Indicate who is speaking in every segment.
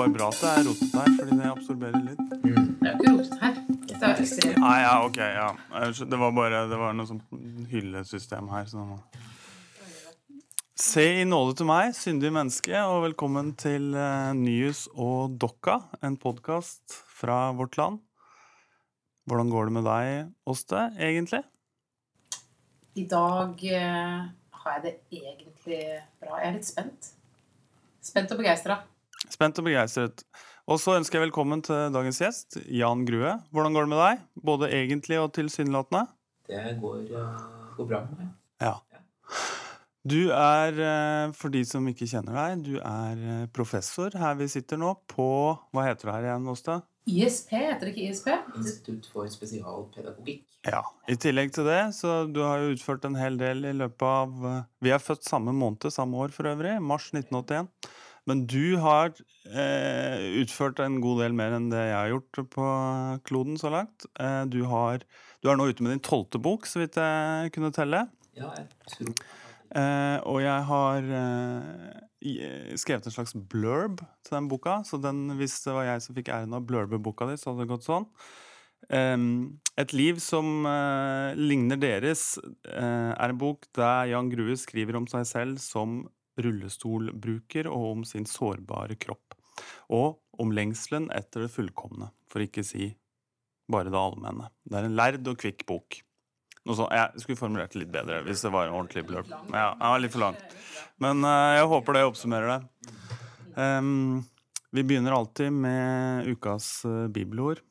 Speaker 1: Bare bra at det er rotete her, fordi det absorberer litt.
Speaker 2: Det er jo ikke rotete her. Dette er ekstremt.
Speaker 1: Nei, ja, ok, ja. Det var bare det var noe sånt hyllesystem her. Så. Se i nåde til meg, syndig menneske, og velkommen til uh, Nyhus og Dokka, en podkast fra vårt land. Hvordan går det med deg, Åste, egentlig?
Speaker 2: I dag eh, har jeg det egentlig bra. Jeg er litt spent. Spent og begeistra.
Speaker 1: Spent og begeistret. Og så ønsker jeg velkommen til dagens gjest, Jan Grue. Hvordan går det med deg? Både egentlig og tilsynelatende?
Speaker 3: Det går, går bra med meg.
Speaker 1: Ja. Du er, eh, for de som ikke kjenner deg, du er eh, professor her vi sitter nå, på Hva heter det her igjen, Åsta?
Speaker 2: ISP, heter det ikke ISP?
Speaker 3: Institutt for spesialpedagogikk.
Speaker 1: Ja. I tillegg til det, så du har jo utført en hel del i løpet av Vi er født samme måned, samme år for øvrig, mars 1981. Men du har eh, utført en god del mer enn det jeg har gjort på kloden så langt. Eh, du, har, du er nå ute med din tolvte bok, så vidt jeg kunne telle.
Speaker 3: Ja, jeg tror
Speaker 1: Eh, og jeg har eh, skrevet en slags blurb til den boka. Så den, hvis det var jeg som fikk æren av blurbe boka di, så hadde det gått sånn. Et liv som eh, ligner deres, eh, er en bok der Jan Grue skriver om seg selv som rullestolbruker og om sin sårbare kropp. Og om lengselen etter det fullkomne, for ikke si bare det allmenne. Det er en lærd og kvikk bok. Sånt. Jeg skulle formulert det litt bedre hvis det var en ordentlig blurb. Ja, var litt for lang. Men uh, jeg håper det oppsummerer det. Um, vi begynner alltid med ukas uh, bibelord.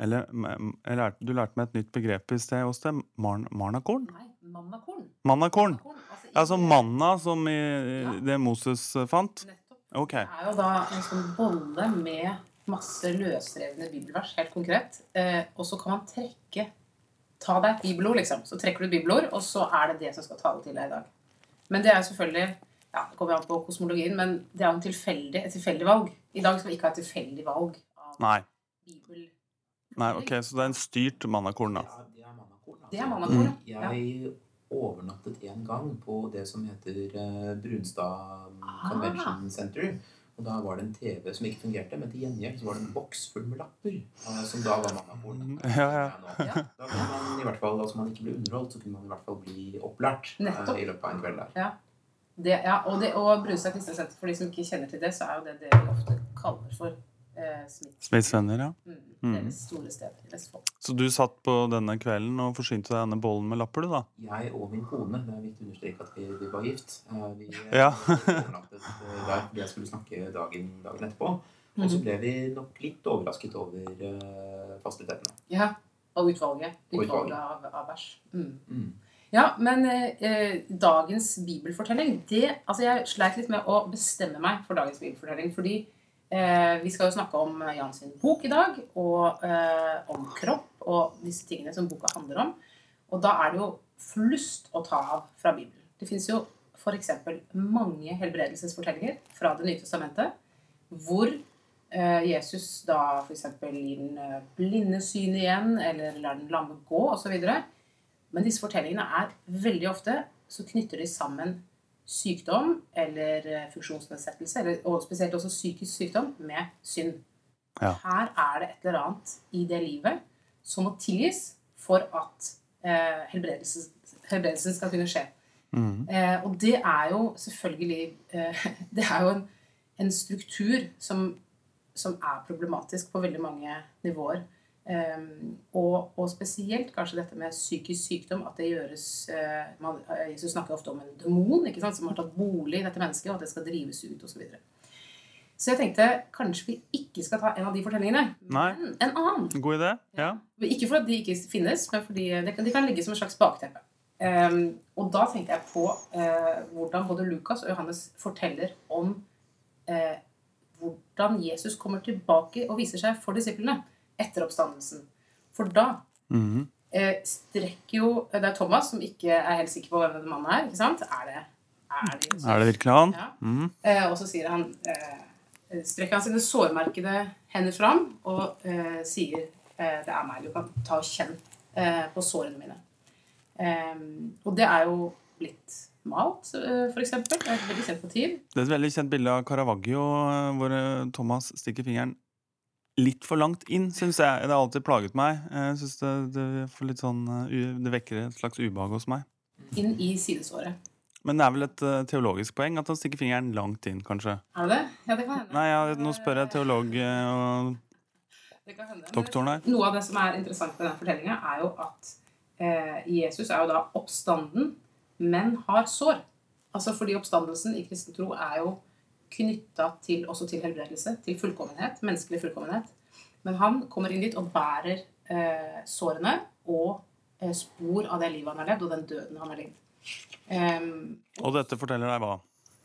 Speaker 1: Eller lærte, du lærte meg et nytt begrep i sted, Åste. Mar marnakorn?
Speaker 2: Nei, mannakorn.
Speaker 1: Mannakorn.
Speaker 2: Altså,
Speaker 1: altså manna som i det Moses fant?
Speaker 2: Nettopp.
Speaker 1: Okay.
Speaker 2: Det er jo da en sånn bolle med masse løsrevne bibelvers, helt konkret. Eh, og så kan man trekke Ta deg et bibelord, liksom. Så trekker du et bibelord, og så er det det som skal tale til deg i dag. Men det er selvfølgelig ja, Det kommer an på kosmologien, men det er jo en tilfeldig, et tilfeldig valg. I dag skal vi ikke ha et tilfeldig valg av
Speaker 1: Nei.
Speaker 2: bibel.
Speaker 1: Nei, ok, Så det er en styrt mannakorn, da.
Speaker 3: Ja, det er mannakorn. altså.
Speaker 2: Det er mannakorn,
Speaker 1: Mm.
Speaker 2: ja.
Speaker 3: Jeg overnattet en gang på det som heter uh, Brunstad
Speaker 2: Ah.
Speaker 3: Convention Center. Og da var det en TV som ikke fungerte, men til gjengjeld så var det en boks full med lapper. eh, som da var mannakorn.
Speaker 1: Ja, ja.
Speaker 2: Ja.
Speaker 3: Da kunne man i hvert fall, altså man ikke ble underholdt, så kunne man i hvert fall bli opplært eh,
Speaker 2: Nettopp.
Speaker 3: i løpet av en kveld der.
Speaker 2: Det, ja, og, det, og Brunstad kristne senter, for de som ikke kjenner til det, så er jo det det vi ofte kaller for eh,
Speaker 1: Smiths venner, ja.
Speaker 2: Mm,
Speaker 1: Mm.
Speaker 2: Deres store sted i Vestfold.
Speaker 1: Så du satt på denne kvelden og forsynte deg denne bollen med lapper, du, da?
Speaker 3: Jeg og min kone, det er viktig å understreke at vi, vi var gift, eh, vi eh,
Speaker 1: Ja.
Speaker 3: overnattet eh, der fordi jeg skulle snakke dagen, dagen etterpå. Og så
Speaker 2: Mhm.
Speaker 3: ble vi nok litt overrasket over uh, fasilitetene.
Speaker 2: Ja, og utvalget.
Speaker 3: Og
Speaker 2: Utvalget
Speaker 3: utvalget.
Speaker 2: av, av vers. Mm.
Speaker 3: Mm.
Speaker 2: Ja, men eh, dagens bibelfortelling det, altså Jeg sleit litt med å bestemme meg for dagens bibelfortelling. Fordi eh, vi skal jo snakke om Jan sin bok i dag, og eh, om kropp og disse tingene som boka handler om. Og da er det jo flust å ta av fra Bibelen. Det fins jo f.eks. mange helbredelsesfortellinger fra Det nye testamentet hvor eh, Jesus da f.eks. gir den eh, blinde syn igjen, eller lar den lamme gå, osv. Men disse fortellingene er veldig ofte så knytter de sammen sykdom eller eh, funksjonsnedsettelse, eller, og spesielt også psykisk sykdom, med synd.
Speaker 1: Ja.
Speaker 2: Her er det et eller annet i det livet som må tilgis for at eh, helbredelsen, helbredelsen skal kunne skje.
Speaker 1: Mm.
Speaker 2: Eh, og det er jo selvfølgelig eh, Det er jo en, en struktur som, som er problematisk på veldig mange nivåer. Eh, og, og spesielt kanskje dette med psykisk sykdom. At det gjøres eh, man, eh, Jesus snakker ofte om en demon ikke sant, som har tatt bolig i dette mennesket, og at det skal drives ut osv. Så, videre. så jeg tenkte kanskje vi ikke skal ta en av de fortellingene,
Speaker 1: Nei.
Speaker 2: men en annen.
Speaker 1: God idé? Ja.
Speaker 2: Ikke fordi de ikke finnes, men fordi de kan, de kan ligge som et slags bakteppe. Um, og da tenkte jeg på uh, hvordan både Lukas og Johannes forteller om uh, hvordan Jesus kommer tilbake og viser seg for disiplene etter oppstandelsen. For da
Speaker 1: Mhm.
Speaker 2: eh, strekker jo Det er Thomas som ikke er helt sikker på hvem denne mannen er. ikke sant? Er det, er det,
Speaker 1: Er det virkelig han?
Speaker 2: Ja.
Speaker 1: Mhm.
Speaker 2: Eh, og så sier han eh, strekker han sine sårmerkede hender fram og eh, sier eh, det er meg. Du kan ta og kjenne eh, på sårene mine. Eh, og det er jo blitt malt, eh, for. Det er et veldig kjent motiv.
Speaker 1: Det er et veldig kjent bilde av Caravaggio eh, hvor eh, Thomas stikker fingeren litt for langt inn, syns jeg. Det har alltid plaget meg. Jeg synes det, det, sånn, eh, det vekker et slags ubehag hos meg.
Speaker 2: Inn i sidesåret.
Speaker 1: Men det er vel et eh, teologisk poeng at han stikker fingeren langt inn, kanskje?
Speaker 2: Er det? Ja, det kan hende.
Speaker 1: Nei, ja, nå spør jeg teolog eh, og doktoren her.
Speaker 2: Noe av det som er interessant med den fortellinga, er jo at eh, Jesus er jo da oppstanden, men har sår. Altså fordi oppstandelsen i kristen tro er jo knytta til, også til helbredelse, til fullkommenhet, menneskelig fullkommenhet. Men han kommer inn dit og bærer eh, sårene og eh, spor av det livet han har levd, og den døden han har levd. Um,
Speaker 1: Og dette forteller deg hva?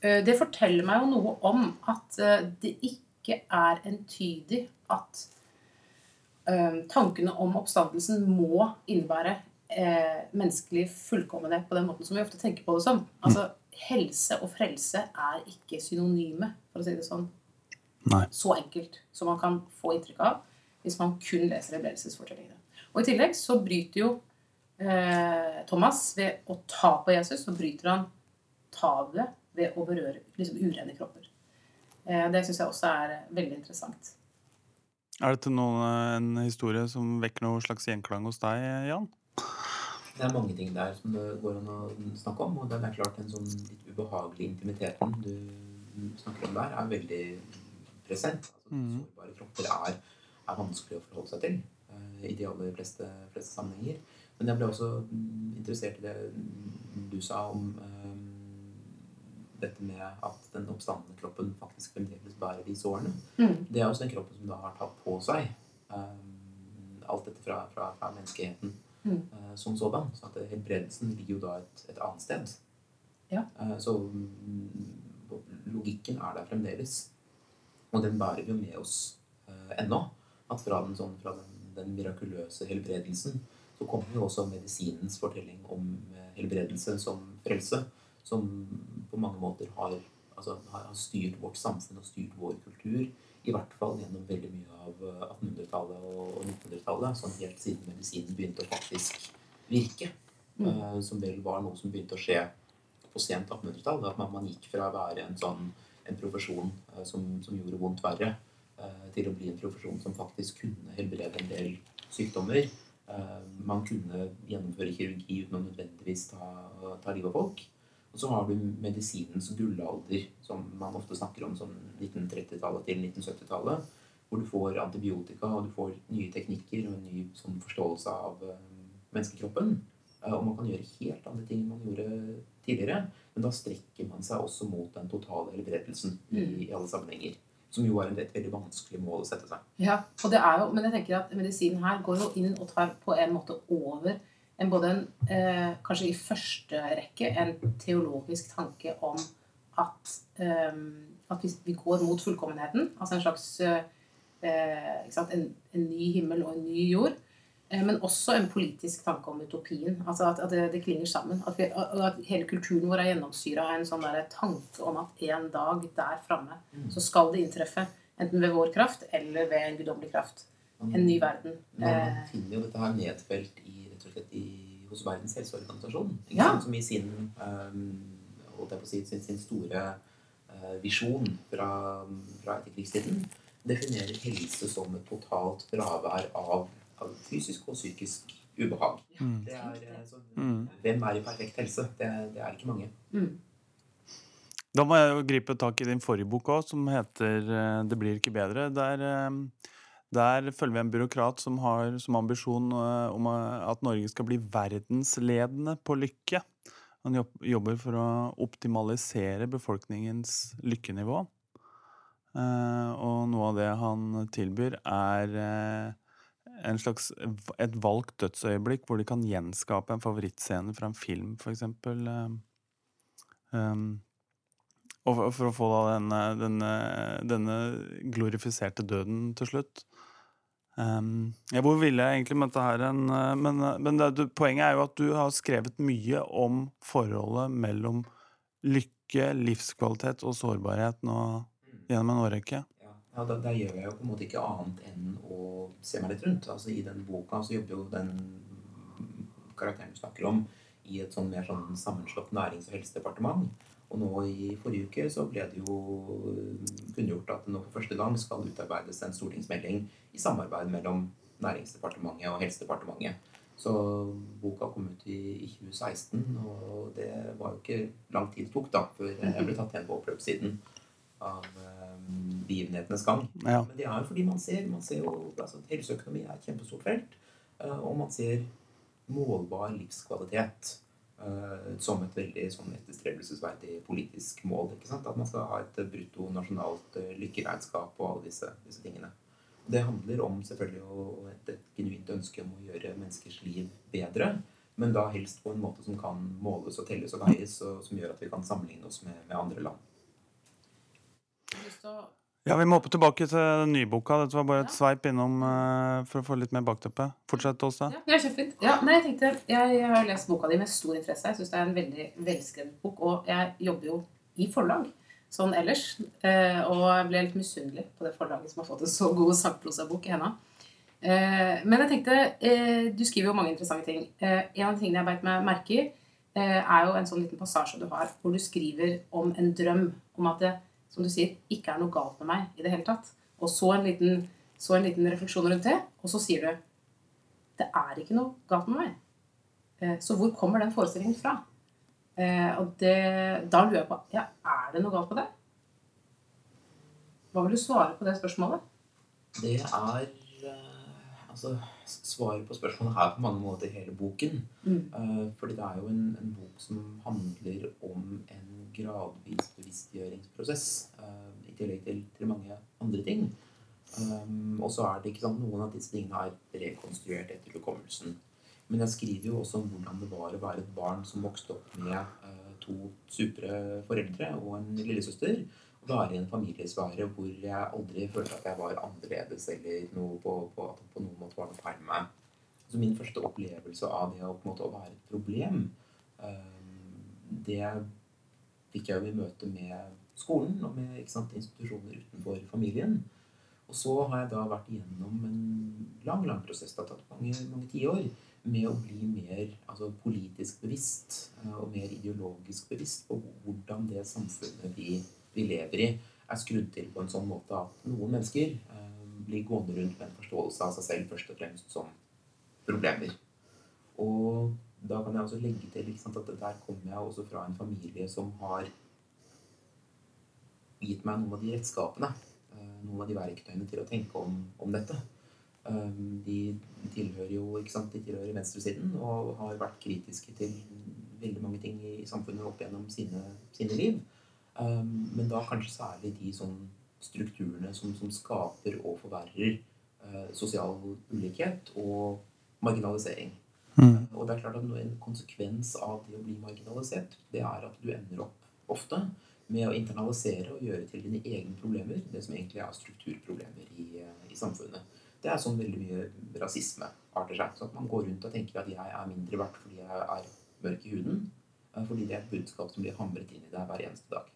Speaker 2: Eh, Det forteller meg jo noe om at eh, det ikke er entydig at um, tankene om oppstandelsen må innebære eh, menneskelig fullkommenhet på den måten som vi ofte tenker på det som. Altså, Helse og frelse er ikke synonyme, for å si det sånn.
Speaker 1: Nei.
Speaker 2: Så enkelt som man kan få inntrykk av hvis man kun leser helbredelsesfortellingene. Og i tillegg så bryter jo eh, Thomas ved å ta på Jesus, så bryter han tabuet ved å berøre liksom, urene kropper. Eh, det syns jeg også er veldig interessant.
Speaker 1: Er dette noen, eh, en historie som vekker noe slags gjenklang hos deg, Jan?
Speaker 3: Det er mange ting der som det går an å snakke om. Og det er klart den sånn litt ubehagelige intimiteten du snakker om der, er veldig present. Altså,
Speaker 1: Mhm.
Speaker 3: Sårbare kropper er, er vanskelig å forholde seg til eh, i de aller fleste, fleste sammenhenger. Men jeg ble også mm, interessert i det du sa om eh, dette med at den oppstandende kroppen faktisk fremdeles bærer de sårene.
Speaker 2: Mm.
Speaker 3: Det er også den kroppen som da har tatt på seg um, alt dette fra, fra, fra menneskeheten
Speaker 2: Mm.
Speaker 3: eh, som sådan. Så at helbredelsen ligger jo da et, et annet sted.
Speaker 2: Ja.
Speaker 3: Eh, så mm, logikken er der fremdeles. Og den bærer vi jo med oss eh, ennå. At fra den, sånn, fra den, den mirakuløse helbredelsen så kommer jo også medisinens fortelling om eh, helbredelse som frelse, som på mange måter har, altså, har, har styrt vårt samfunn og styrt vår kultur. I hvert fall gjennom veldig mye av eh, 1800-tallet og 1900-tallet. Sånn helt siden medisinen begynte å faktisk virke.
Speaker 2: Mm.
Speaker 3: eh, Som vel var noe som begynte å skje på sent 1800-tall. At man, man gikk fra å være en sånn en profesjon eh, som, som gjorde vondt verre, eh, til å bli en profesjon som faktisk kunne helbrede en del sykdommer. Eh, Man kunne gjennomføre kirurgi uten å nødvendigvis ta, ta livet av folk. Og så har du medisinens gullalder, som man ofte snakker om som 1930-tallet til 1970-tallet. Hvor du får antibiotika, og du får nye teknikker og en ny sånn, forståelse av eh, menneskekroppen. Eh, og man kan gjøre helt andre ting enn man gjorde tidligere. Men da strekker man seg også mot den totale helbredelsen i,
Speaker 2: Mm.
Speaker 3: i alle sammenhenger. Som jo er et veldig vanskelig mål å sette seg.
Speaker 2: Ja, jo, men jeg tenker at medisinen her går jo inn og tar på en måte over en både en, eh, kanskje i første rekke en teologisk tanke om at, eh, at vi, vi går mot fullkommenheten. Altså en slags eh, sant? En, en ny himmel og en ny jord. Eh, men også en politisk tanke om utopien. Altså at, at det, det klinger sammen. At, vi, at hele kulturen vår er gjennomsyra av en sånn der tanke om at en dag der framme så skal det inntreffe. Enten ved vår kraft eller ved en guddommelig kraft. En ny verden.
Speaker 3: man
Speaker 2: Eh,
Speaker 3: finner jo dette her nedfelt i, rett og slett i, hos Verdens helseorganisasjon.
Speaker 2: Ja.
Speaker 3: sant? Som i sin, um, holdt jeg på å si, sin, sin store eh, visjon fra, fra etterkrigstiden definerer helse som et totalt fravær av, av fysisk og psykisk ubehag.
Speaker 1: Mm.
Speaker 3: Det er, eh, så,
Speaker 1: Mm.
Speaker 3: Hvem er i perfekt helse? Det, det er ikke mange.
Speaker 2: mm.
Speaker 1: Da må jeg jo gripe tak i din forrige bok òg, som heter 'Det blir ikke bedre'. Der, eh, der følger vi en byråkrat som har som ambisjon eh, om eh, at Norge skal bli verdensledende på lykke. Han jobber for å optimalisere befolkningens lykkenivå. Eh, og noe av det han tilbyr, er en slags, et valgt dødsøyeblikk hvor de kan gjenskape en favorittscene fra en film, f.eks. Um, og for, å få da denne, denne, denne glorifiserte døden til slutt. Um, ja, hvor ville jeg egentlig med dette her hen, eh, Men, eh, men det, poenget er jo at du har skrevet mye om forholdet mellom lykke, livskvalitet og sårbarhet nå gjennom en årrekke.
Speaker 3: Ja, ja da, gjør jeg jo på en måte ikke annet enn å se meg litt rundt. Altså I den boka så jobber jo den karakteren du snakker om, i et sånn mer sånn sammenslått nærings- og helsedepartement. Og nå i forrige uke så ble det jo kunngjort at det nå for første gang skal utarbeides en stortingsmelding i samarbeid mellom Næringsdepartementet og Helsedepartementet. Så boka kom ut i, i 2016, og det var jo ikke lang tid det tok da før jeg ble tatt igjen på oppløpssiden av um, begivenhetenes gang.
Speaker 1: Ja.
Speaker 3: Men det er jo fordi man ser, man ser jo altså, Helseøkonomi er et kjempestort felt, eh, og man ser målbar livskvalitet eh, som et veldig sånn etterstrebelsesverdig politisk mål. ikke sant? At man skal ha et brutto nasjonalt eh, lykkeregnskap og alle disse, disse tingene. Det handler om selvfølgelig om et, et genuint ønske om å gjøre menneskers liv bedre, men da helst på en måte som kan måles og telles og veies, og som gjør at vi kan sammenligne oss med, med andre land.
Speaker 2: Har du lyst til å
Speaker 1: Ja, vi må hoppe tilbake til den nye boka. Dette var bare et
Speaker 2: Ja.
Speaker 1: sveip innom uh, for å få litt mer bakteppe. Fortsett, Åse.
Speaker 2: Ja, det er kjempefint. Ja, nei, jeg tenkte, jeg har lest boka di med stor interesse. Jeg syns det er en veldig velskrevet bok. Og jeg jobber jo i forlag sånn ellers. Uh, Og jeg ble litt misunnelig på det forlaget som har fått en så god sakprosabok i henda. Uh, Men jeg tenkte eh, Du skriver jo mange interessante ting. En av de tingene jeg beit meg merke i, er jo en sånn liten passasje du har hvor du skriver om en drøm om at det, som du sier, ikke er noe galt med meg i det hele tatt. Og så en liten, så en liten refleksjon rundt det, og så sier du det er ikke noe galt med meg. Eh, Så hvor kommer den forestillingen fra? Eh, Og det, da lurer jeg på ja, er det noe galt med det? Hva vil du svare på det spørsmålet?
Speaker 3: Det er eh, Altså, svaret på spørsmålet er på mange måter hele boken.
Speaker 2: Mm.
Speaker 3: Uh, fordi det er jo en, en bok som handler om en gradvis bevisstgjøringsprosess. Uh, I tillegg til, til mange andre ting. Um, og så er det ikke sant, noen av disse tingene er rekonstruert etter hukommelsen. Men jeg skriver jo også om hvordan det var å være et barn som vokste opp med uh, to supre foreldre og en lillesøster. I en familiesfære hvor jeg aldri følte at jeg var annerledes eller noe på, på, på noen måte var noe feil med meg. Så min første opplevelse av det å, måte, å være et problem, eh, det fikk jeg jo i møte med skolen og med sant, institusjoner utenfor familien. Og så har jeg da vært igjennom en lang lang prosess, det har tatt mange, mange tiår, med å bli mer altså, politisk bevisst eh, og mer ideologisk bevisst på hvordan det samfunnet vi, vi lever i, er skrudd til på en sånn måte at noen mennesker eh, blir gående rundt med en forståelse av seg selv først og fremst som problemer. Og da kan jeg også legge til sant, at der kommer jeg også fra en familie som har gitt meg noen av de redskapene, eh, noen av de verktøyene til å tenke om, om dette. Um, De tilhører jo ikke sant, de tilhører venstresiden og har vært kritiske til veldig mange ting i samfunnet opp gjennom sine, sine liv. Um, Men da kanskje særlig de sånn strukturene som, som skaper og forverrer eh, sosial ulikhet og marginalisering.
Speaker 1: Mm.
Speaker 3: Og det er klart at En konsekvens av det å bli marginalisert, det er at du ender opp ofte med å internalisere og gjøre til dine egne problemer det som egentlig er strukturproblemer i, eh, i samfunnet. Det er sånn veldig mye rasisme arter seg. Så at man går rundt og tenker at jeg er mindre verdt fordi jeg er mørk i huden. eh, Fordi det er et budskap som blir hamret inn i deg hver eneste dag.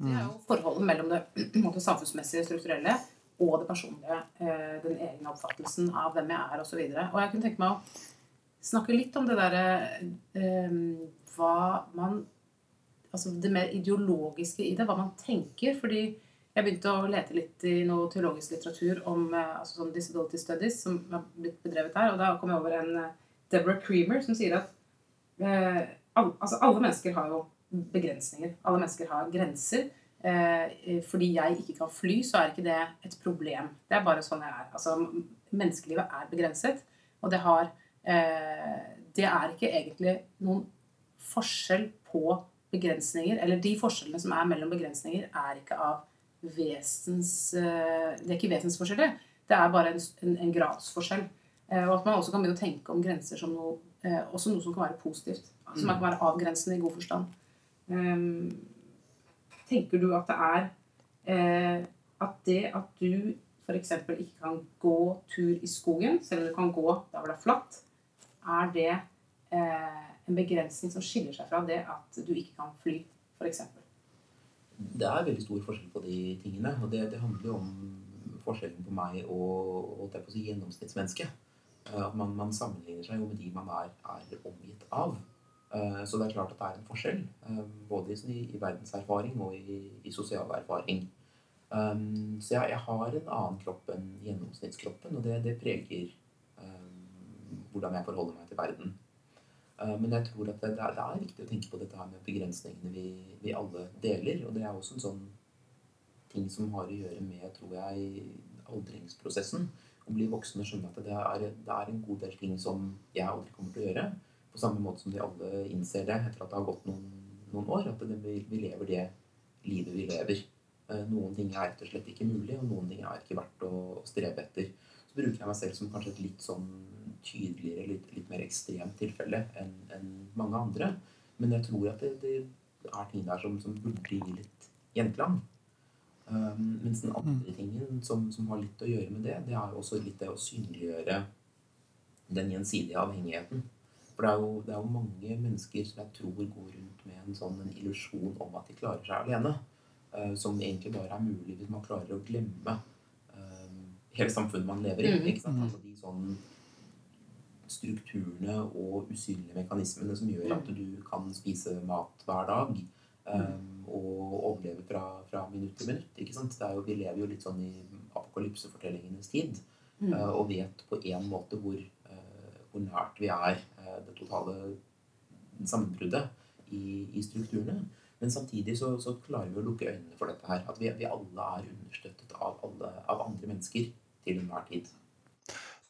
Speaker 2: Det er jo forholdet mellom det samfunnsmessige, strukturelle og det personlige. eh, Den egne oppfattelsen av hvem jeg er, osv. Og, så og jeg kunne tenke meg å snakke litt om det derre eh, Hva man Altså det mer ideologiske i det. Hva man tenker. Fordi jeg begynte å lete litt i noe teologisk litteratur om eh, altså sånn disability studies som har blitt bedrevet der. Og da kom jeg over en Deborah Creamer som sier at altså alle mennesker har jo begrensninger. Alle mennesker har grenser. Eh, fordi jeg ikke kan fly, så er ikke det et problem. Det er bare sånn jeg er. Altså, menneskelivet er begrenset, og det har eh, Det er ikke egentlig noen forskjell på begrensninger. Eller de forskjellene som er mellom begrensninger, er ikke av vesens eh, Det er ikke vesensforskjeller. Det er bare en, en, en gradsforskjell. Eh, og at man også kan begynne å tenke om grenser som noe, eh, også noe som kan være positivt. Som kan være avgrensende i god forstand. Um, tenker du at det er eh, at det at du f.eks. ikke kan gå tur i skogen, selv om du kan gå der hvor det er flatt, er det eh, en begrensning som skiller seg fra det at du ikke kan fly, f.eks.?
Speaker 3: Det er veldig stor forskjell på de tingene. Og det, det handler jo om forskjellen på meg og å si, gjennomsnittsmennesket. Eh, man, man sammenligner seg jo med de man er, er omgitt av. Eh, Så det er klart at det er en forskjell, eh, både i, i verdenserfaring og i, i sosial erfaring. Um, så jeg, jeg har en annen kropp enn gjennomsnittskroppen, og det, det preger um, hvordan jeg forholder meg til verden. Uh, men jeg tror at det, det, er, det er viktig å tenke på dette her med begrensningene vi, vi alle deler. Og det er også en sånn ting som har å gjøre med, tror jeg, aldringsprosessen. Å bli voksen og skjønne at det er, det er en god del ting som jeg aldri kommer til å gjøre. På samme måte som de alle innser det etter at det har gått noen, noen år. At det, vi, vi lever det livet vi lever. Eh, Noen ting er rett og slett ikke mulig, og noen ting er ikke verdt å å strebe etter. Så bruker jeg meg selv som kanskje et litt sånn tydeligere, litt, litt mer ekstremt tilfelle enn en mange andre. Men jeg tror at det, det er ting der som, som burde gi litt gjenklang. Um, mens den andre tingen som, som har litt å gjøre med det, det er jo også litt det å synliggjøre den gjensidige avhengigheten. For det er, jo, det er jo mange mennesker som jeg tror går rundt med en sånn illusjon om at de klarer seg alene. Uh, som egentlig bare er mulig hvis man klarer å glemme uh, hele samfunnet man lever i.
Speaker 2: Mhm.
Speaker 3: Ikke sant? Altså de sånn strukturene og usynlige mekanismene som gjør at du kan spise mat hver dag. Um, og overleve fra, fra minutt til minutt. Ikke sant? Det er jo, vi lever jo litt sånn i apokalypsefortellingenes tid.
Speaker 2: Mm.
Speaker 3: eh, og vet på en måte hvor, hvor nært vi er det totale sammenbruddet i, i strukturene. Men samtidig så, så klarer vi å lukke øynene for dette her. At vi, vi alle er understøttet av, alle, av andre mennesker til enhver tid.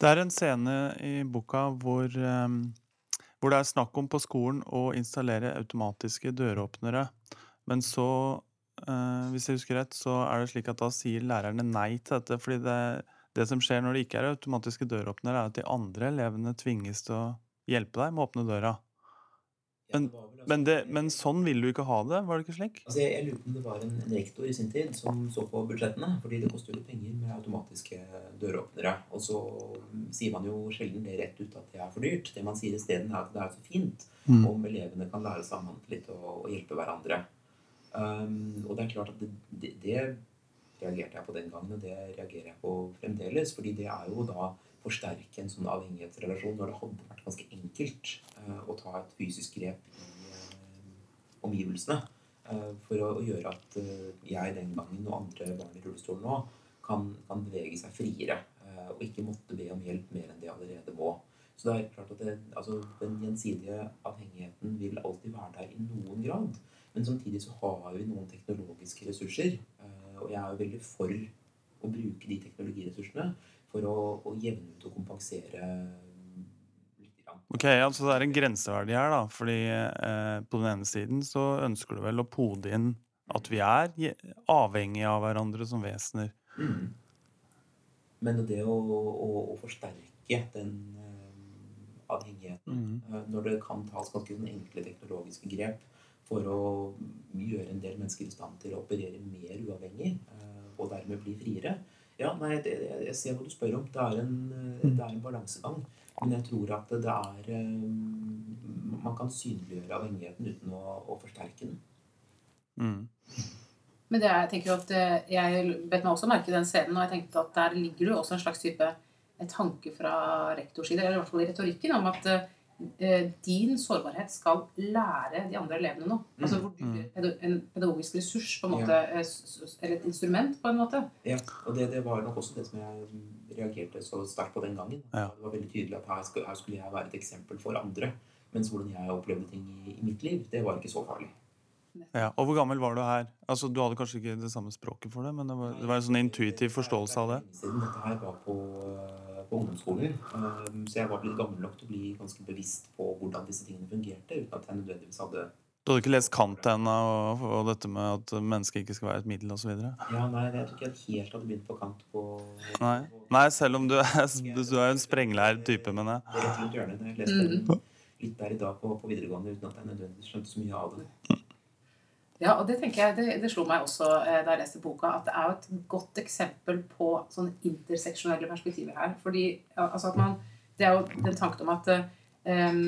Speaker 1: Det er en scene i boka hvor, ehm, hvor det er snakk om på skolen å installere automatiske døråpnere. Men så, eh, hvis jeg husker rett, så er det slik at da sier lærerne nei til dette. Fordi det, det som skjer når det ikke er automatiske døråpnere, er at de andre elevene tvinges til å hjelpe deg med å åpne døra. Men-
Speaker 3: altså-
Speaker 1: Men, det, men sånn vil du ikke ha det, var det ikke slik?
Speaker 3: Altså jeg, jeg lurer på om det var en, en rektor i sin tid som så på budsjettene. fordi det koster jo penger med automatiske døråpnere. Og så sier man jo sjelden det rett ut at det er for dyrt. Det man sier isteden, er at det er så fint
Speaker 1: Mm.
Speaker 3: om elevene kan lære sammen litt og, og hjelpe hverandre. Um, og det er klart at det, det, det reagerte jeg på den gangen, og det reagerer jeg på fremdeles. fordi det er jo da forsterke en sånn avhengighetsrelasjon når det hadde vært ganske enkelt eh, å ta et fysisk grep i eh, omgivelsene. eh, for å, gjøre at jeg den gangen og andre barn i rullestol nå kan, kan bevege seg friere. og ikke måtte be om hjelp mer enn de allerede må. Så det er klart at det, altså, Den gjensidige avhengigheten vil alltid være der i noen grad. Men samtidig så har vi noen teknologiske ressurser. og jeg er jo veldig for å bruke de teknologiressursene for å, å jevne ut og kompensere mm, litt. Grann.
Speaker 1: Ok, altså det er en grenseverdi her, da. Fordi eh, på den ene siden så ønsker du vel å pode inn at vi er avhengige av hverandre som vesener.
Speaker 3: Mm. Men det å, å, å forsterke den eh, avhengigheten
Speaker 1: Mm.
Speaker 3: eh, når det kan tas ganske enkle teknologiske grep for å gjøre en del mennesker i stand til å operere mer uavhengig eh, og dermed bli friere. Ja, nei, det, jeg jeg ser hva du spør om. Det er en, eh, det er en balansegang. Men jeg tror at det er eh, Man kan synliggjøre avhengigheten uten å, å forsterke den.
Speaker 1: Mm.
Speaker 2: Men det er, jeg tenker jo at eh, jeg bet meg også merke i den scenen, og jeg tenkte at der ligger det jo også en slags type tanke fra rektors side, eller i hvert fall i retorikken, om at din sårbarhet skal lære de andre elevene noe. Altså hvor du
Speaker 1: Mm.
Speaker 2: blir en pedagogisk ressurs, på en måte, eh, eller et instrument, på en måte.
Speaker 3: Ja, og det, det var nok også det som jeg reagerte så sterkt på den gangen.
Speaker 1: Ja.
Speaker 3: Det var veldig tydelig at her skulle, her skulle jeg være et eksempel for andre. Mens hvordan jeg opplevde ting i, i mitt liv, det var ikke så farlig.
Speaker 1: Ja. Og hvor gammel var du her? Altså, Du hadde kanskje ikke det samme språket for det, men det var, det var en sånn intuitiv forståelse av det?
Speaker 3: Siden dette her var på, eh, på ungdomsskolen. Um, Så jeg var litt gammel nok til å bli ganske bevisst på hvordan disse tingene fungerte, uten at jeg nødvendigvis hadde
Speaker 1: Du hadde ikke lest Kant ennå, og, og dette med at mennesket ikke skal være et middel osv.?
Speaker 3: Ja, nei, jeg tror ikke jeg helt hadde begynt på kant på
Speaker 1: Nei. Nei, selv om du er, du er en sprenglært type, men jeg.
Speaker 3: Det er rett rundt hjørnet. Jeg leste den litt der i dag på, på videregående uten at jeg nødvendigvis skjønte så mye av det.
Speaker 2: Ja, og det tenker jeg, det, det slo meg også eh, da jeg leste boka, at det er jo et godt eksempel på sånn interseksjonelle perspektiver her. Fordi altså at man, Det er jo den tanken om at eh,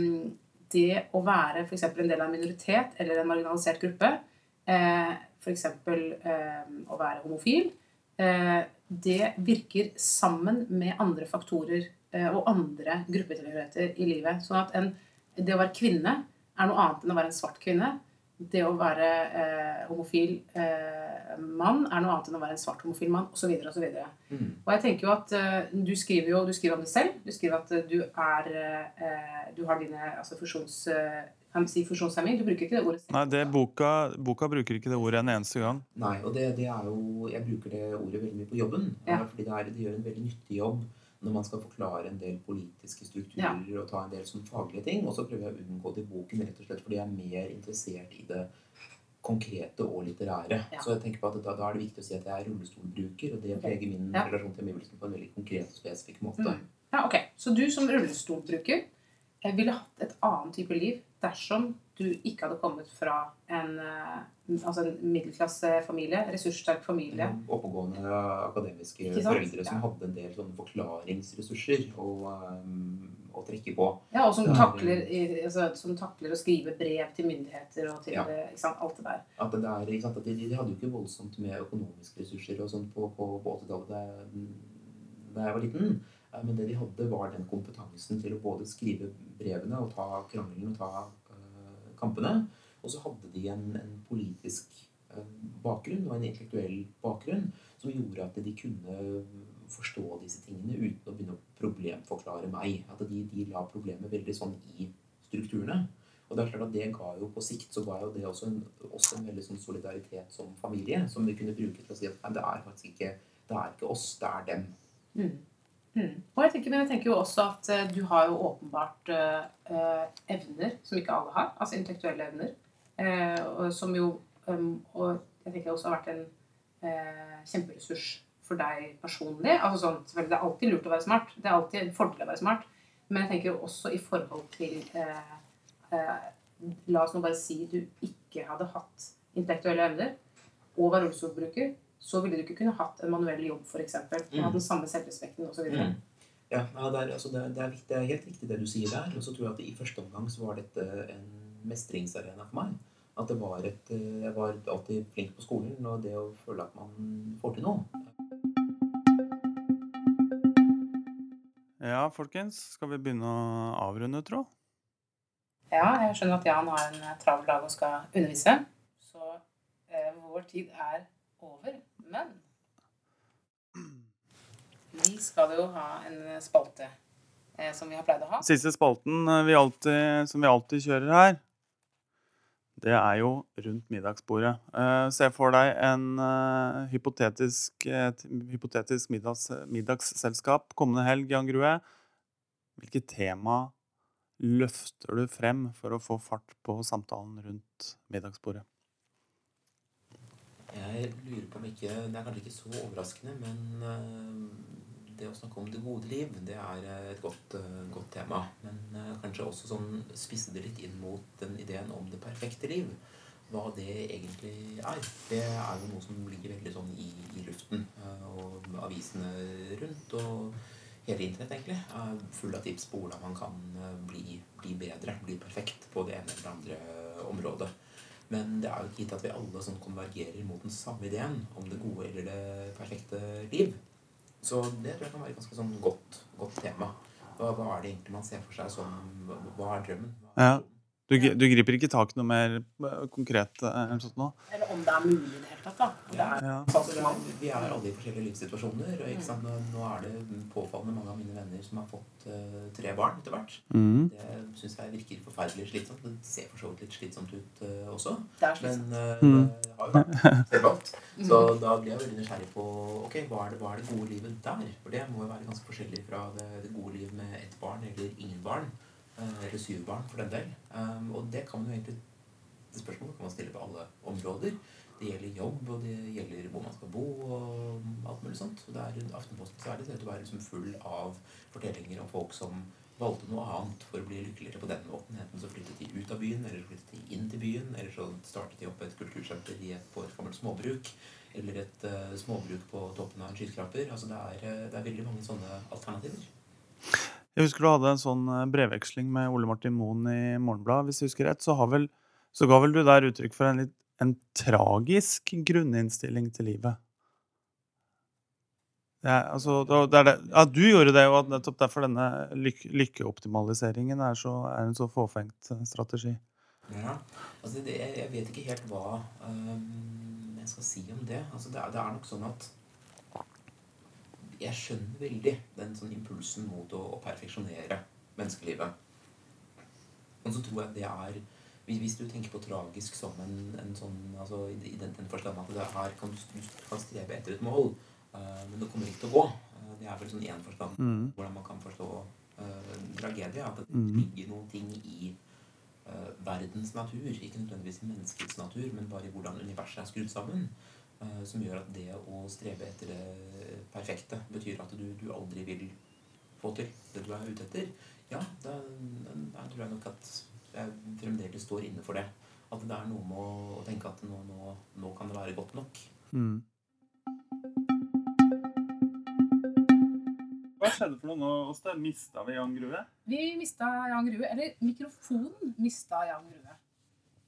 Speaker 2: det å være f.eks. en del av en minoritet eller en marginalisert gruppe, eh, f.eks. Eh, å være homofil, eh, det virker sammen med andre faktorer eh, og andre gruppetilhørigheter i livet. Sånn at en, det å være kvinne er noe annet enn å være en svart kvinne. Det å være eh, homofil eh, mann er noe annet enn å være en svart homofil mann, osv. osv.
Speaker 3: Mm.
Speaker 2: Og jeg tenker jo at eh, du skriver jo du skriver om det selv. Du skriver at eh, du er eh, Du har dine altså funksjons... eh, si funksjonshemming? Du bruker ikke det ordet.
Speaker 1: Nei, det boka, boka bruker ikke det ordet en eneste gang.
Speaker 3: Nei, og det, det er jo Jeg bruker det ordet veldig mye på jobben.
Speaker 2: Ja.
Speaker 3: Fordi det, er, det gjør en veldig nyttig jobb når man skal forklare en del politiske strukturer og ta en del sånn faglige ting. Og så prøver jeg å unngå det i boken rett og slett fordi jeg er mer interessert i det konkrete og litterære.
Speaker 2: Ja.
Speaker 3: Så jeg tenker på at da, da er det viktig å si at jeg er rullestolbruker, og det preger min
Speaker 2: Ja.
Speaker 3: relasjon til omgivelsene på en veldig konkret og spesifikk måte.
Speaker 2: Mm. Ja, ok. Så du som rullestolbruker eh, ville hatt et annet type liv dersom du ikke hadde kommet fra en, eh, altså en middelklassefamilie, ressurssterk familie.
Speaker 3: Mm, Oppegående akademiske foreldre som
Speaker 2: Ja.
Speaker 3: hadde en del sånne forklaringsressurser å, um, å trekke på.
Speaker 2: Ja, og som takler, i- altså, som takler å skrive brev til myndigheter og til
Speaker 3: Ja.
Speaker 2: eh, ikke sant, alt det der.
Speaker 3: At det der, ikke sant? At de, de hadde jo ikke voldsomt med økonomiske ressurser og sånt på, på, på 80-tallet da, jeg- da jeg var liten. Eh, Men det de hadde, var den kompetansen til å både skrive brevene og ta krangelen og ta eh, kampene. Og så hadde de en, en politisk eh, bakgrunn og en intellektuell bakgrunn som gjorde at de kunne forstå disse tingene uten å begynne å problemforklare meg. At de, de la problemet veldig sånn i strukturene. Og det er klart at det ga jo på sikt så ga jo det også en, også en veldig sånn solidaritet som familie, som vi kunne bruke til å si at nei, det er faktisk ikke det er ikke oss, det er dem.
Speaker 2: Mm. Mm. Og jeg tenker, men jeg tenker jo også at eh, du har jo åpenbart eh, eh, evner som ikke alle har. Altså intellektuelle evner. Eh, som jo um, Og jeg tenker også har vært en eh, kjemperessurs for deg personlig. Altså sånn, selvfølgelig, Det er alltid lurt å være smart. Det er alltid en fordel å være smart. Men jeg tenker jo også i forhold til La oss nå bare si du ikke hadde hatt intellektuelle evner og var rullestolbruker, så ville du ikke kunne hatt en manuell jobb, f.eks. Og
Speaker 3: Mm.
Speaker 2: hatt den samme selvrespekten osv.
Speaker 3: Mm. Ja, ja det, er, altså det, er- det, er viktig, det er helt riktig det du sier der. Og så tror jeg at i første omgang så var dette en mestringsarena for meg. At det var et eh, Jeg var alltid flink på skolen, og det å føle at man får til noe.
Speaker 1: Ja, folkens, skal vi begynne å avrunde, tro?
Speaker 2: Ja, jeg skjønner at Jan har en eh, travel dag og skal undervise. Så eh, vår tid er over. Men vi skal jo ha en spalte eh, som vi har pleid å ha.
Speaker 1: Siste spalten eh, vi alltid, som vi alltid kjører her, det er jo rundt middagsbordet. Eh, se for deg en eh, hypotetisk, et hypotetisk middags, middagsselskap kommende helg, Jan Grue. Hvilket tema løfter du frem for å få fart på samtalen rundt middagsbordet?
Speaker 3: Jeg lurer på om ikke Det er kanskje ikke så overraskende, men eh, det å snakke om det gode liv, det er et godt, eh, godt tema. Men eh, kanskje også sånn spisse det litt inn mot den ideen om det perfekte liv. Hva det egentlig er. Det er jo noe som ligger veldig sånn i, i luften. Og avisene rundt og hele internett egentlig er full av tips på hvordan man kan bli, bli bedre, bli perfekt på det ene eller andre området. Men det er jo ikke gitt at vi alle sånn konvergerer mot den samme ideen om det gode eller det perfekte liv. Så det tror jeg kan være et ganske sånn godt, godt tema. Hva, hva er det egentlig man ser for seg som Hva er drømmen? Hva er
Speaker 1: Ja. Du, du griper ikke tak i noe mer eh, konkret eh, eller sånt nå?
Speaker 2: Eller om det er mulig i det hele tatt. da. Ja.
Speaker 1: Ja.
Speaker 3: Altså, er, vi er alle i forskjellige livssituasjoner. Og ikke sant? Nå, nå er det påfallende mange av mine venner som har fått uh, tre barn etter hvert.
Speaker 1: Mm.
Speaker 3: Det syns jeg virker forferdelig slitsomt. Det ser for så vidt litt slitsomt ut uh, også.
Speaker 2: Det er slitsomt.
Speaker 3: Men uh,
Speaker 1: Mm.
Speaker 3: det har jo vært selvvalgt. Så da blir jeg veldig nysgjerrig på ok, hva er, det, hva er det gode livet der? For det må jo være ganske forskjellig fra det, det gode livet med ett barn eller ingen barn. Eh, Eller syv barn, for den del. Um, og det kan man jo egentlig det spørsmålet kan man stille på alle områder. Det gjelder jobb, og det gjelder hvor man skal bo, og alt mulig sånt. Og det er, Aftenposten det sett å være liksom full av fortellinger om folk som valgte noe annet for å bli lykkeligere på den måten. Enten så flyttet de ut av byen, eller flyttet de inn til byen, eller så startet de opp et kultursenter i et, på et gammelt småbruk, eller et uh, småbruk på toppen av en skyskraper. Altså det er, eh, det er veldig mange sånne alternativer.
Speaker 1: Jeg husker du hadde en sånn eh, brevveksling med Ole Martin Moen i Morgenbladet. Hvis jeg husker rett, så, vel, så ga vel du der uttrykk for en litt en tragisk grunninnstilling til livet. Er, altså, det det ja, du gjorde det, og nettopp derfor denne lyk, lykkeoptimaliseringen er, så, er en så fåfengt eh, strategi.
Speaker 3: Ja, altså det, jeg vet ikke helt hva um, jeg skal si om det. Altså det er nok sånn at jeg skjønner veldig den sånn impulsen mot å, å perfeksjonere menneskelivet. Og så tror jeg det er hvis- du tenker på tragisk som en, en sånn altså I den, den forstand at det her kan du, kan strebe etter et mål, uh, men det kommer ikke til å gå. Uh, det er vel sånn én forstand
Speaker 1: Mm.
Speaker 3: hvordan man kan forstå uh, tragedie. At det
Speaker 1: Mhm.
Speaker 3: ligger noen ting i verdens natur, ikke nødvendigvis i menneskets natur, men bare i hvordan universet er skrudd sammen, som gjør at det å strebe etter det perfekte betyr at du, du aldri vil få til det du er ute etter. Ja, da, da tror jeg nok at jeg fremdeles står inne for det. At det er noe med å, å tenke at nå, nå, nå kan det være godt nok.
Speaker 1: Mm. Hva skjedde for noe nå, Åste? Mista vi Jan Grue?
Speaker 2: Vi mista Jan Grue, eller mikrofonen mista Jan Grue.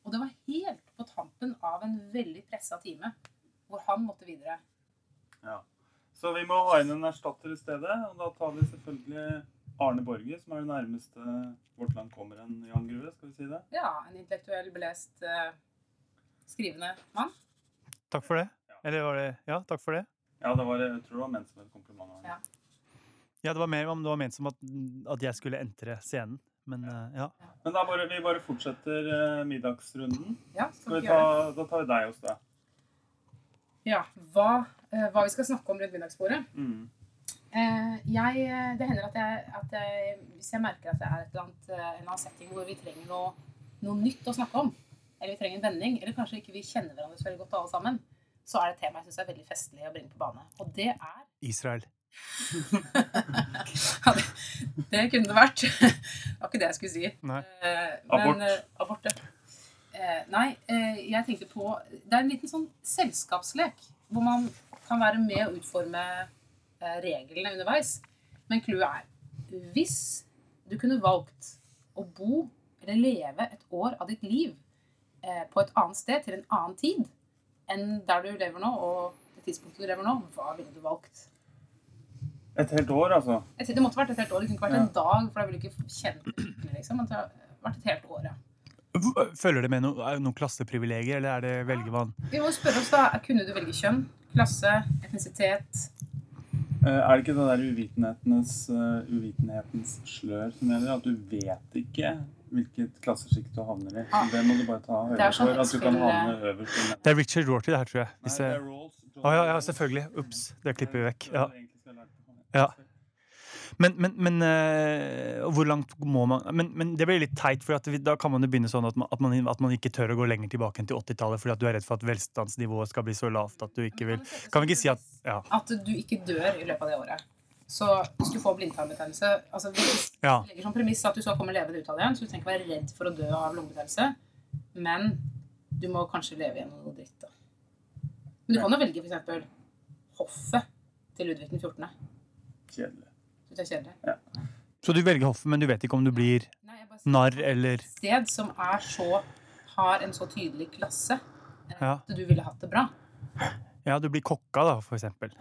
Speaker 2: Og det var helt på tampen av en veldig pressa time, hvor han måtte videre.
Speaker 1: Ja. Så vi må ha inn en erstatter i stedet. Og da tar vi selvfølgelig Arne Borge, som er det nærmeste vårt land kommer en Jan Grue. Skal vi si det?
Speaker 2: Ja, en intellektuell, belest, eh, skrivende mann.
Speaker 4: Takk for det.
Speaker 1: Ja.
Speaker 4: Eller var det Ja, takk for det.
Speaker 1: Ja, det var, jeg tror det var ment som et kompliment.
Speaker 2: Ja.
Speaker 4: Ja, det var mer om det var ment som at, at jeg skulle entre scenen. Men eh, ja.
Speaker 1: Men da bare, vi bare fortsetter eh, middagsrunden.
Speaker 2: Ja, skal
Speaker 1: Skal
Speaker 2: vi
Speaker 1: ta, da tar vi deg, Åste.
Speaker 2: Ja, hva, eh, hva vi skal snakke om rundt middagsbordet.
Speaker 1: Mm.
Speaker 2: Eh, jeg, eh, det hender at jeg, at jeg Hvis jeg merker at det er et eller annet, en eller annen setting hvor vi trenger noe, noe nytt å snakke om, eller vi trenger en vending, eller kanskje ikke vi kjenner hverandre så veldig godt alle sammen, så er det et tema jeg syns er veldig festlig å bringe på bane. Og det er
Speaker 4: Israel.
Speaker 2: ja, det, det kunne det vært. Det var ikke det jeg skulle si.
Speaker 4: Nei.
Speaker 2: Men, Abort. Abort, ja. Eh, nei, eh, jeg tenkte på Det er en liten sånn selskapslek hvor man kan være med å utforme eh, reglene underveis. Men clouet er Hvis du kunne valgt å bo eller leve et år av ditt liv eh, på et annet sted til en annen tid enn der du lever nå, og det tidspunktet du lever nå, hva ville du valgt?
Speaker 1: Et helt år, altså.
Speaker 2: Det måtte vært et helt år. Det kunne ikke vært en dag, for da ville du ikke kjent det skikkelig. Liksom. Men det har vært et helt år, ja.
Speaker 4: Følger det med no, er noen klasseprivilegier, eller er det velgevann?
Speaker 2: Vi må spørre oss da, Kunne du velge kjønn, klasse, etnisitet?
Speaker 1: Eh, er det ikke det der uvitenhetens, uh, uvitenhetens slør som gjelder? At du vet ikke hvilket klassesjikt du havner i.
Speaker 2: Ah.
Speaker 1: Det må du bare ta
Speaker 2: Det
Speaker 1: høyde
Speaker 2: er sånn
Speaker 1: for. At du kan havne øverst.
Speaker 4: Det er Richard Rorty, det her, tror jeg. Hvis
Speaker 1: det
Speaker 4: jeg...
Speaker 1: er Rawls.
Speaker 4: Ja, ja, selvfølgelig. Ops. Det klipper vi vekk. Ja. Ja. Men, men, men eh, hvor langt må man men, men det blir litt teit, for at vi, da kan man jo begynne sånn at man, at, man, at man ikke tør å gå lenger tilbake enn til 80-tallet fordi at du er redd for at velstandsnivået skal bli så lavt at du ikke vil Kan vi ikke si at Ja.
Speaker 2: At du ikke dør i løpet av det året. Så hvis du får blindtarmbetennelse altså Hvis
Speaker 4: ja.
Speaker 2: legger som premiss at du skal komme levende ut av det igjen, så du trenger ikke være redd for å dø av lungebetennelse, men du må kanskje leve gjennom noe dritt, da. Men du kan jo velge f.eks. hoffet til Ludvig den 14.
Speaker 1: Kjedelig.
Speaker 2: Syns av kjedet. Ja.
Speaker 4: Så du velger hoffet, men du vet ikke om du blir
Speaker 2: Nei,
Speaker 4: narr eller
Speaker 2: et sted som så har en så tydelig klasse
Speaker 4: Ja.
Speaker 2: at du ville hatt det bra.
Speaker 4: Ja, du blir kokka, da, for eksempel.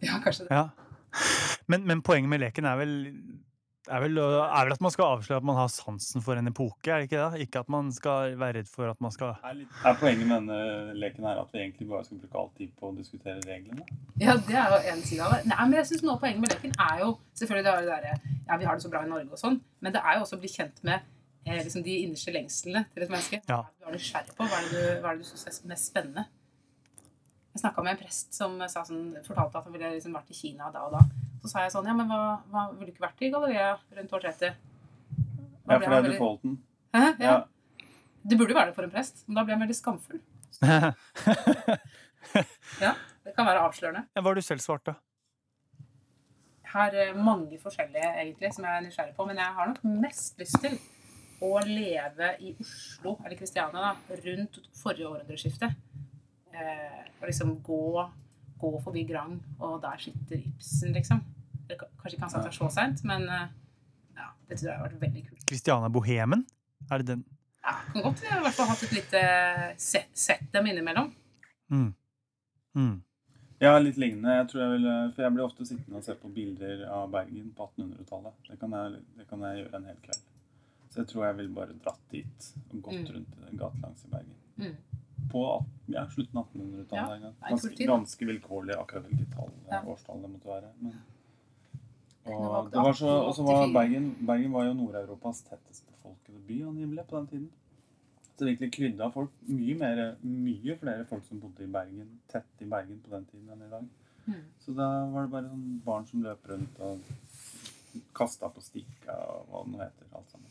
Speaker 2: Ja, kanskje det.
Speaker 4: Ja. Men, men poenget med leken er vel er vel, er vel at man skal avsløre at man har sansen for en epoke, er det ikke det? Ikke at man skal være redd for at man skal
Speaker 1: Er, litt, er poenget med denne leken her at vi egentlig bare skal bruke all tid på å diskutere reglene?
Speaker 2: Ja, det er jo en side av det. Nei, men jeg synes noe av Poenget med leken er jo selvfølgelig det, er det der, ja, vi har det så bra i Norge og sånn, men det er jo også å bli kjent med eh, liksom de innerste lengslene til et menneske.
Speaker 4: Ja.
Speaker 2: Hva er det du er nysgjerrig på? Hva er det du, hva er det du syns er mest spennende? Jeg snakka med en prest som sa sånn, fortalte at han ville liksom vært i Kina da og da. Så sa jeg sånn Ja, men hva, hva ville du ikke vært i Galleria rundt år 30? Da
Speaker 1: Ja, for det er
Speaker 2: veldig-
Speaker 1: defaulten.
Speaker 2: Hæ? Ja.
Speaker 1: Ja.
Speaker 2: Det burde jo være det for en prest, men da blir han veldig skamfull. Ja, Det kan være avslørende.
Speaker 4: Hva har du selv svart, da?
Speaker 2: Jeg har eh, mange forskjellige egentlig som jeg er nysgjerrig på, men jeg har nok mest lyst til å leve i Oslo, eller Kristiania, da, rundt forrige århundreskifte. Eh, og liksom gå, gå forbi Grang, og der sitter Ibsen, liksom. Kanskje ikke han satt der så seint, men eh, ja, det tror jeg har vært veldig kult.
Speaker 4: Christiana Bohemen? Er det den?
Speaker 2: Ja, kan godt i hvert fall hatt et lite sett, sett dem innimellom.
Speaker 4: Mm. Mm.
Speaker 1: Ja, litt lignende. Jeg tror jeg vil, for jeg blir ofte sittende og se på bilder av Bergen på 1800-tallet. Det, det kan jeg gjøre en hel kveld. Så jeg tror jeg ville bare dratt dit og gått
Speaker 2: Mm.
Speaker 1: rundt i den gatelangs i Bergen.
Speaker 2: Mm.
Speaker 1: På ja, slutten av 1800-tallet.
Speaker 2: Ja,
Speaker 1: Ganske, ganske vilkårlig akkurat hvilket tall,
Speaker 2: Ja.
Speaker 1: årstall det måtte være. Men, og det var så, og så var Bergen, Bergen var jo Nord-Europas tettest befolkede by angivelig på den tiden. Så det virkelig krydda folk. Mye, mer, mye flere folk som bodde i Bergen, tett i Bergen på den tiden enn i dag.
Speaker 2: Mm.
Speaker 1: Så da var det bare sånn barn som løp rundt og kasta på stikka og hva det nå heter. Alt sammen.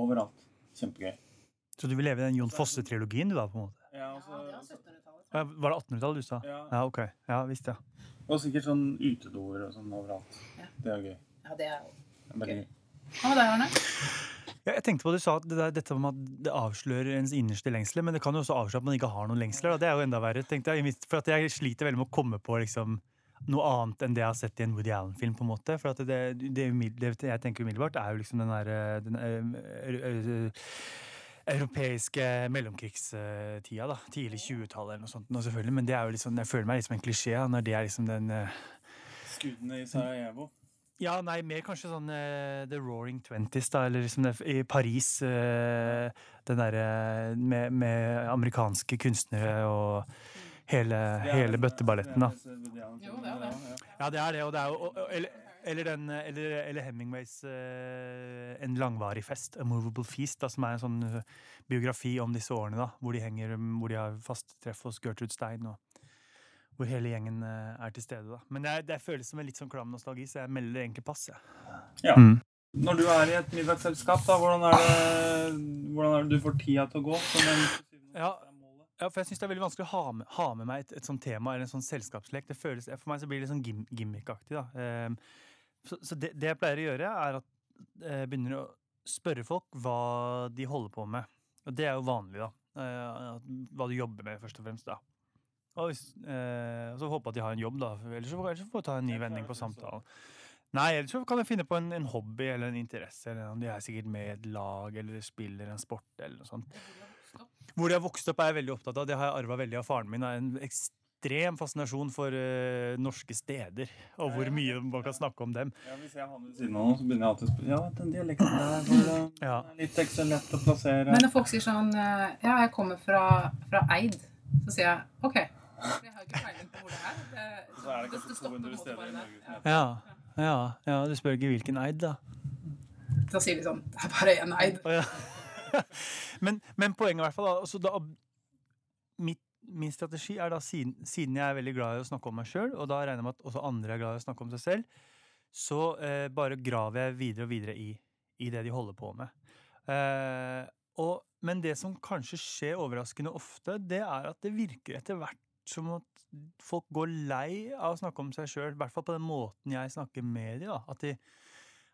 Speaker 1: Overalt. Kjempegøy.
Speaker 4: Så du vil leve i den Jon Fosse-trilogien, du da? på en måte?
Speaker 1: Ja,
Speaker 2: Ja,
Speaker 1: altså,
Speaker 2: det var 1700-tallet.
Speaker 4: Var det 1800-tallet du sa?
Speaker 1: ja.
Speaker 4: Ja, ok. Ja, visst, ja.
Speaker 1: Og sikkert sånn utedoer og sånn overalt.
Speaker 2: Ja.
Speaker 1: Det er gøy.
Speaker 2: Ja, det er jo Gøy. Hva med deg, Arne?
Speaker 4: Ja, jeg tenkte på at Du sa at det der, dette med at det avslører ens innerste lengsler, men det kan jo også avsløre at man ikke har noen lengsler. Da. Det er jo enda verre, tenkte jeg. For at jeg sliter veldig med å komme på liksom, noe annet enn det jeg har sett i en Woody Allen-film. på en måte. For at det, det, det jeg tenker umiddelbart, er jo liksom den derre europeiske mellomkrigstida. da, Tidlig 20-tallet eller noe sånt. nå selvfølgelig, Men det er jo liksom, jeg føler meg litt som en klisjé da, når det er liksom den uh,
Speaker 1: Skuddene i Sarajevo.
Speaker 4: ja, nei, mer kanskje sånn uh, The Roaring Twenties, da, eller liksom det, i Paris. Uh, den derre med, med amerikanske kunstnere og hele, hele bøtteballetten, da.
Speaker 1: er
Speaker 2: Jo, det er det.
Speaker 1: ja,
Speaker 4: det er det, og det er jo Eller, den, eh, eller, eller Hemingways uh, En langvarig fest, A Movable Feast, da, som er en sånn eh, biografi om disse årene, da, hvor de henger, hvor de har fast treff hos Gertrude Stein, og hvor hele gjengen uh, er til stede. da. Men det, er, det føles som en litt sånn klam nostalgi, så jeg melder egentlig pass. Ja.
Speaker 1: Ja.
Speaker 4: Mm.
Speaker 1: Når du er i et middagsselskap, da, hvordan er det, hvordan er det du får tida til å gå? Som en,
Speaker 4: Ja. Ja, for jeg syns det er veldig vanskelig å ha med, ha med meg et, et sånt tema eller en sånn selskapslek. Det føles, for meg så blir det litt sånn gim, gimmickaktig. da. Ehm, så så det, det jeg pleier å gjøre, er at jeg begynner å spørre folk hva de holder på med. Og det er jo vanlig, da. Eh, hva du jobber med, først og fremst. da. Og hvis, eh, så håpe at de har en jobb, da. Ellers så, ellers så får jeg ta en ny vending på samtalen. Nei, ellers så kan jeg finne på en, en hobby eller en interesse. Eller om de er sikkert med i et lag eller spiller en sport eller noe sånt. Hvor de har vokst opp er jeg veldig opptatt av. Det har jeg arva veldig av faren min. er En ekstrem fascinasjon for uh, norske steder. Og hvor mye man kan snakke om dem.
Speaker 1: Ja, Hvis jeg har ved siden av noen, så begynner jeg alltid å spørre Ja, den dialekten der var det
Speaker 4: Ja.
Speaker 1: er litt ekstra lett å plassere.
Speaker 2: Men når folk sier sånn eh, Ja, jeg kommer fra, fra Eid, så sier jeg OK. For jeg har ikke peiling på hvor det er. Det,
Speaker 1: så er det kanskje
Speaker 2: stopper på
Speaker 1: 200 steder i. Norge
Speaker 2: Ja.
Speaker 4: Ja, ja, ja du spør ikke hvilken eid, da.
Speaker 2: Da sier de sånn Det er bare én Eid.
Speaker 4: Oh, ja. men, men poenget i hvert fall da, altså da mitt, Min strategi er da, siden, jeg er veldig glad i å snakke om meg sjøl, og da regner jeg med at også andre er glad i å snakke om seg selv, så eh, bare graver jeg videre og videre i, i det de holder på med. Eh, og, men det som kanskje skjer overraskende ofte, det er at det virker etter hvert som at folk går lei av å snakke om seg sjøl, i hvert fall på den måten jeg snakker med dem. At de,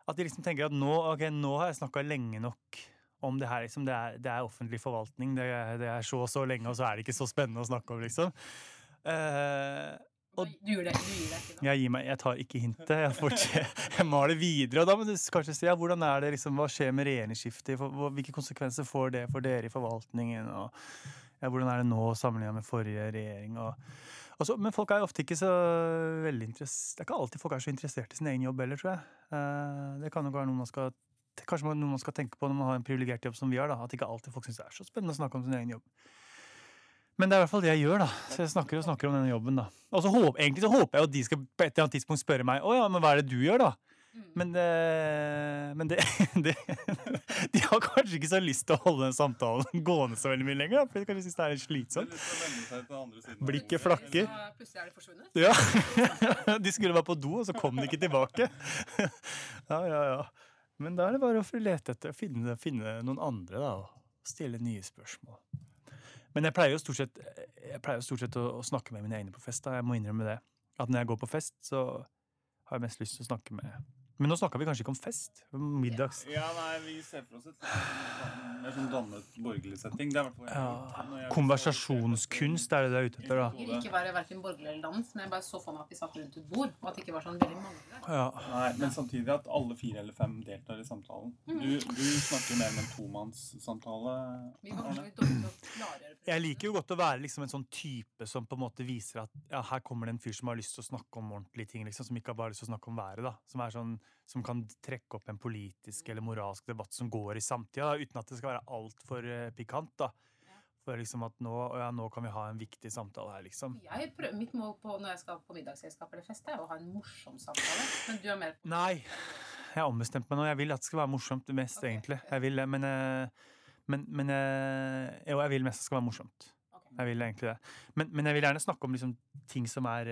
Speaker 4: at de liksom tenker at nå, okay, nå har jeg snakka lenge nok om det her. Liksom, det, er, det er offentlig forvaltning, det det er så og så lenge, og så er det ikke så spennende å snakke om, liksom. Uh, Og-
Speaker 2: Du gir deg det. ikke nå?
Speaker 4: jeg gir meg, jeg tar ikke hintet. Jeg, fortsetter, jeg maler videre. Og da må du kanskje si ja, hvordan er det liksom, hva skjer med regjeringsskiftet? Hvilke konsekvenser får det for dere i forvaltningen? Og ja, hvordan er det nå sammenlignet med forrige regjering? Og, og så, men folk er ofte ikke så veldig interessert Det er ikke alltid folk er så interessert i sin egen jobb heller, tror jeg. Eh, det kan nok være noe man skal Kanskje noe man skal tenke på når man har en privilegert jobb som vi har. da, At ikke alltid folk syns det er så spennende å snakke om sin egen jobb. Men det er i hvert fall det jeg gjør, da. Så jeg snakker og snakker om denne jobben, da. Og så håper, egentlig så håper jeg at de skal på et eller annet tidspunkt spørre meg å ja, men hva er det du gjør, da?
Speaker 2: Mm.
Speaker 4: Men, eh, men det, det De har kanskje ikke så lyst til å holde den samtalen gående så veldig mye lenger, da, for de kanskje synes det er litt slitsomt. Blikket flakker.
Speaker 2: Plutselig er det forsvunnet.
Speaker 4: Ja. De skulle være på do, og så kom de ikke tilbake. Ja, ja, ja. Men da er det bare å lete etter, finne, finne noen andre, da, og stille nye spørsmål. Men jeg pleier jo stort sett, jo stort sett å, å snakke med mine egne på fest. da, Jeg må innrømme det. At når jeg går på fest, så har jeg mest lyst til å snakke med Men nå snakka vi kanskje ikke om fest? Middags.
Speaker 1: Ja, nei, vi ser for oss et mer sånn dannet borgerlig setting. Det er hvert
Speaker 4: Ja, konversasjonskunst er det du er ute etter, da.
Speaker 2: Jeg vil ikke være hverken borgerlig eller dans, men jeg bare så for meg at vi satt rundt et bord, og at det ikke var sånn veldig mange der.
Speaker 4: Ja.
Speaker 1: Nei, men samtidig at alle fire eller fem deltar i samtalen. Du, du snakker mer om en tomannssamtale.
Speaker 4: Jeg liker jo godt å være liksom en sånn type som på en måte viser at ja, her kommer det en fyr som har lyst til å snakke om ordentlige ting, liksom, som ikke har bare lyst til å snakke om været. da. Som er sånn som kan trekke opp en politisk eller moralsk debatt som går i samtida, da, uten at det skal være altfor uh, pikant. da. For liksom at nå, ja, nå kan vi ha en viktig samtale her, liksom.
Speaker 2: Jeg prøver, mitt mål på, når jeg skal på middagsselskap eller fest, er å ha en morsom samtale. Men du er mer på
Speaker 4: Nei, jeg har ombestemt meg nå. Jeg vil at det skal være morsomt mest,
Speaker 2: okay.
Speaker 4: egentlig. Jeg vil, men eh, men, men eh, Jo, jeg vil mest det skal være morsomt.
Speaker 2: Okay.
Speaker 4: Jeg vil egentlig det. Men, men jeg vil gjerne snakke om liksom, ting som er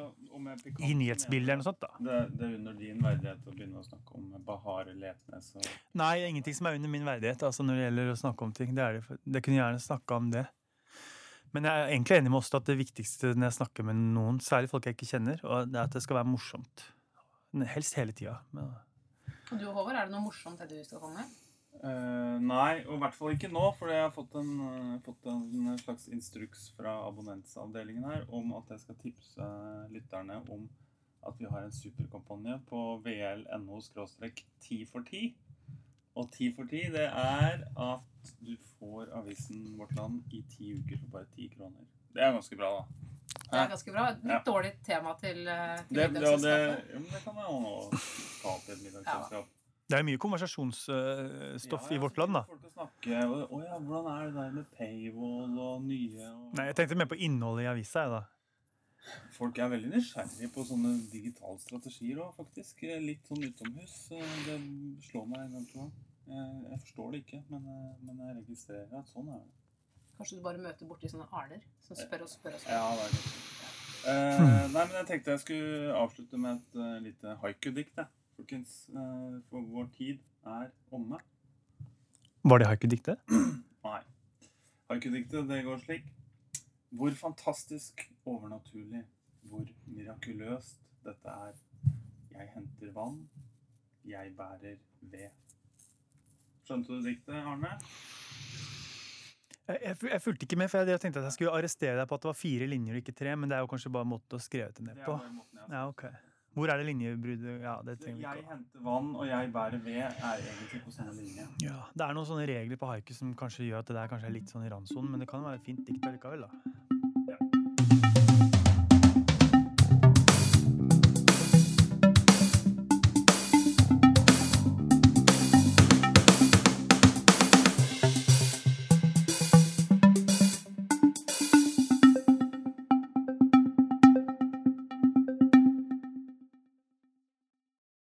Speaker 1: jeg
Speaker 4: i nyhetsbildet eller noe sånt, da.
Speaker 1: Det, det er under din verdighet å begynne å snakke om Bahare Letnes og
Speaker 4: Nei, det er ingenting som er under min verdighet altså, når det gjelder å snakke om ting. Det, er det, det kunne gjerne snakka om det. Men jeg er egentlig enig med oss at det viktigste når jeg snakker med noen, særlig folk jeg ikke kjenner, og det er at det skal være morsomt. Helst hele tida. Men
Speaker 2: Og du, Håvard, er det noe morsomt det du skal komme med?
Speaker 1: Eh, nei, og i hvert fall ikke nå, for jeg har fått en, uh, fått en slags instruks fra abonnentsavdelingen her om at jeg skal tipse lytterne om at vi har en superkampanje på vl.no-10 for 10. Og 10 for 10, det er at du får avisen Vårt Land i ti uker for bare ti kroner. Det er ganske bra, da.
Speaker 2: Det er ganske bra. Litt
Speaker 1: Ja.
Speaker 2: dårlig tema til, eh, til
Speaker 1: Det, ja, det,
Speaker 2: middagsselskapet.
Speaker 1: ja, men det kan jeg jo ta til et middagsselskap.
Speaker 4: Det er mye konversasjonsstoff
Speaker 1: Ja,
Speaker 4: i vårt land, da.
Speaker 1: Folk å snakke, og, å ja, hvordan er det der med paywall og nye og...
Speaker 4: Nei, jeg tenkte mer på innholdet i avisa, jeg, da.
Speaker 1: Folk er veldig nysgjerrige på sånne digitale strategier òg, faktisk. Litt sånn utomhus. Eh, Det slår meg en gang til gang. Jeg, forstår det ikke, men, eh, men jeg registrerer at sånn er det.
Speaker 2: Kanskje du bare møter borti sånne arner som spør og spør og spør.
Speaker 1: Ja, det er det. Uh, nei, men jeg tenkte jeg skulle avslutte med et uh, lite haiku-dikt. Folkens, eh, for vår tid er omme.
Speaker 4: Var det haiku-diktet?
Speaker 1: Nei. Haiku-diktet, det går slik. Hvor fantastisk overnaturlig, hvor mirakuløst dette er. Jeg henter vann, jeg bærer ved. Skjønte du diktet, Arne?
Speaker 4: Jeg, jeg, fulgte ikke med, for jeg, tenkte at jeg skulle arrestere deg på at det var fire linjer og ikke tre, men det er jo kanskje bare måte å skrive det ned på.
Speaker 1: Det er bare måten jeg har
Speaker 4: Ja, ok. Hvor er det linjebruddet? Ja, det
Speaker 1: Jeg henter vann, og jeg bærer ved, er egentlig på samme linje.
Speaker 4: Ja, Det er noen sånne regler på haiku som kanskje gjør at det der kanskje er litt sånn i randsonen, men det kan være et fint dikt allikevel, da.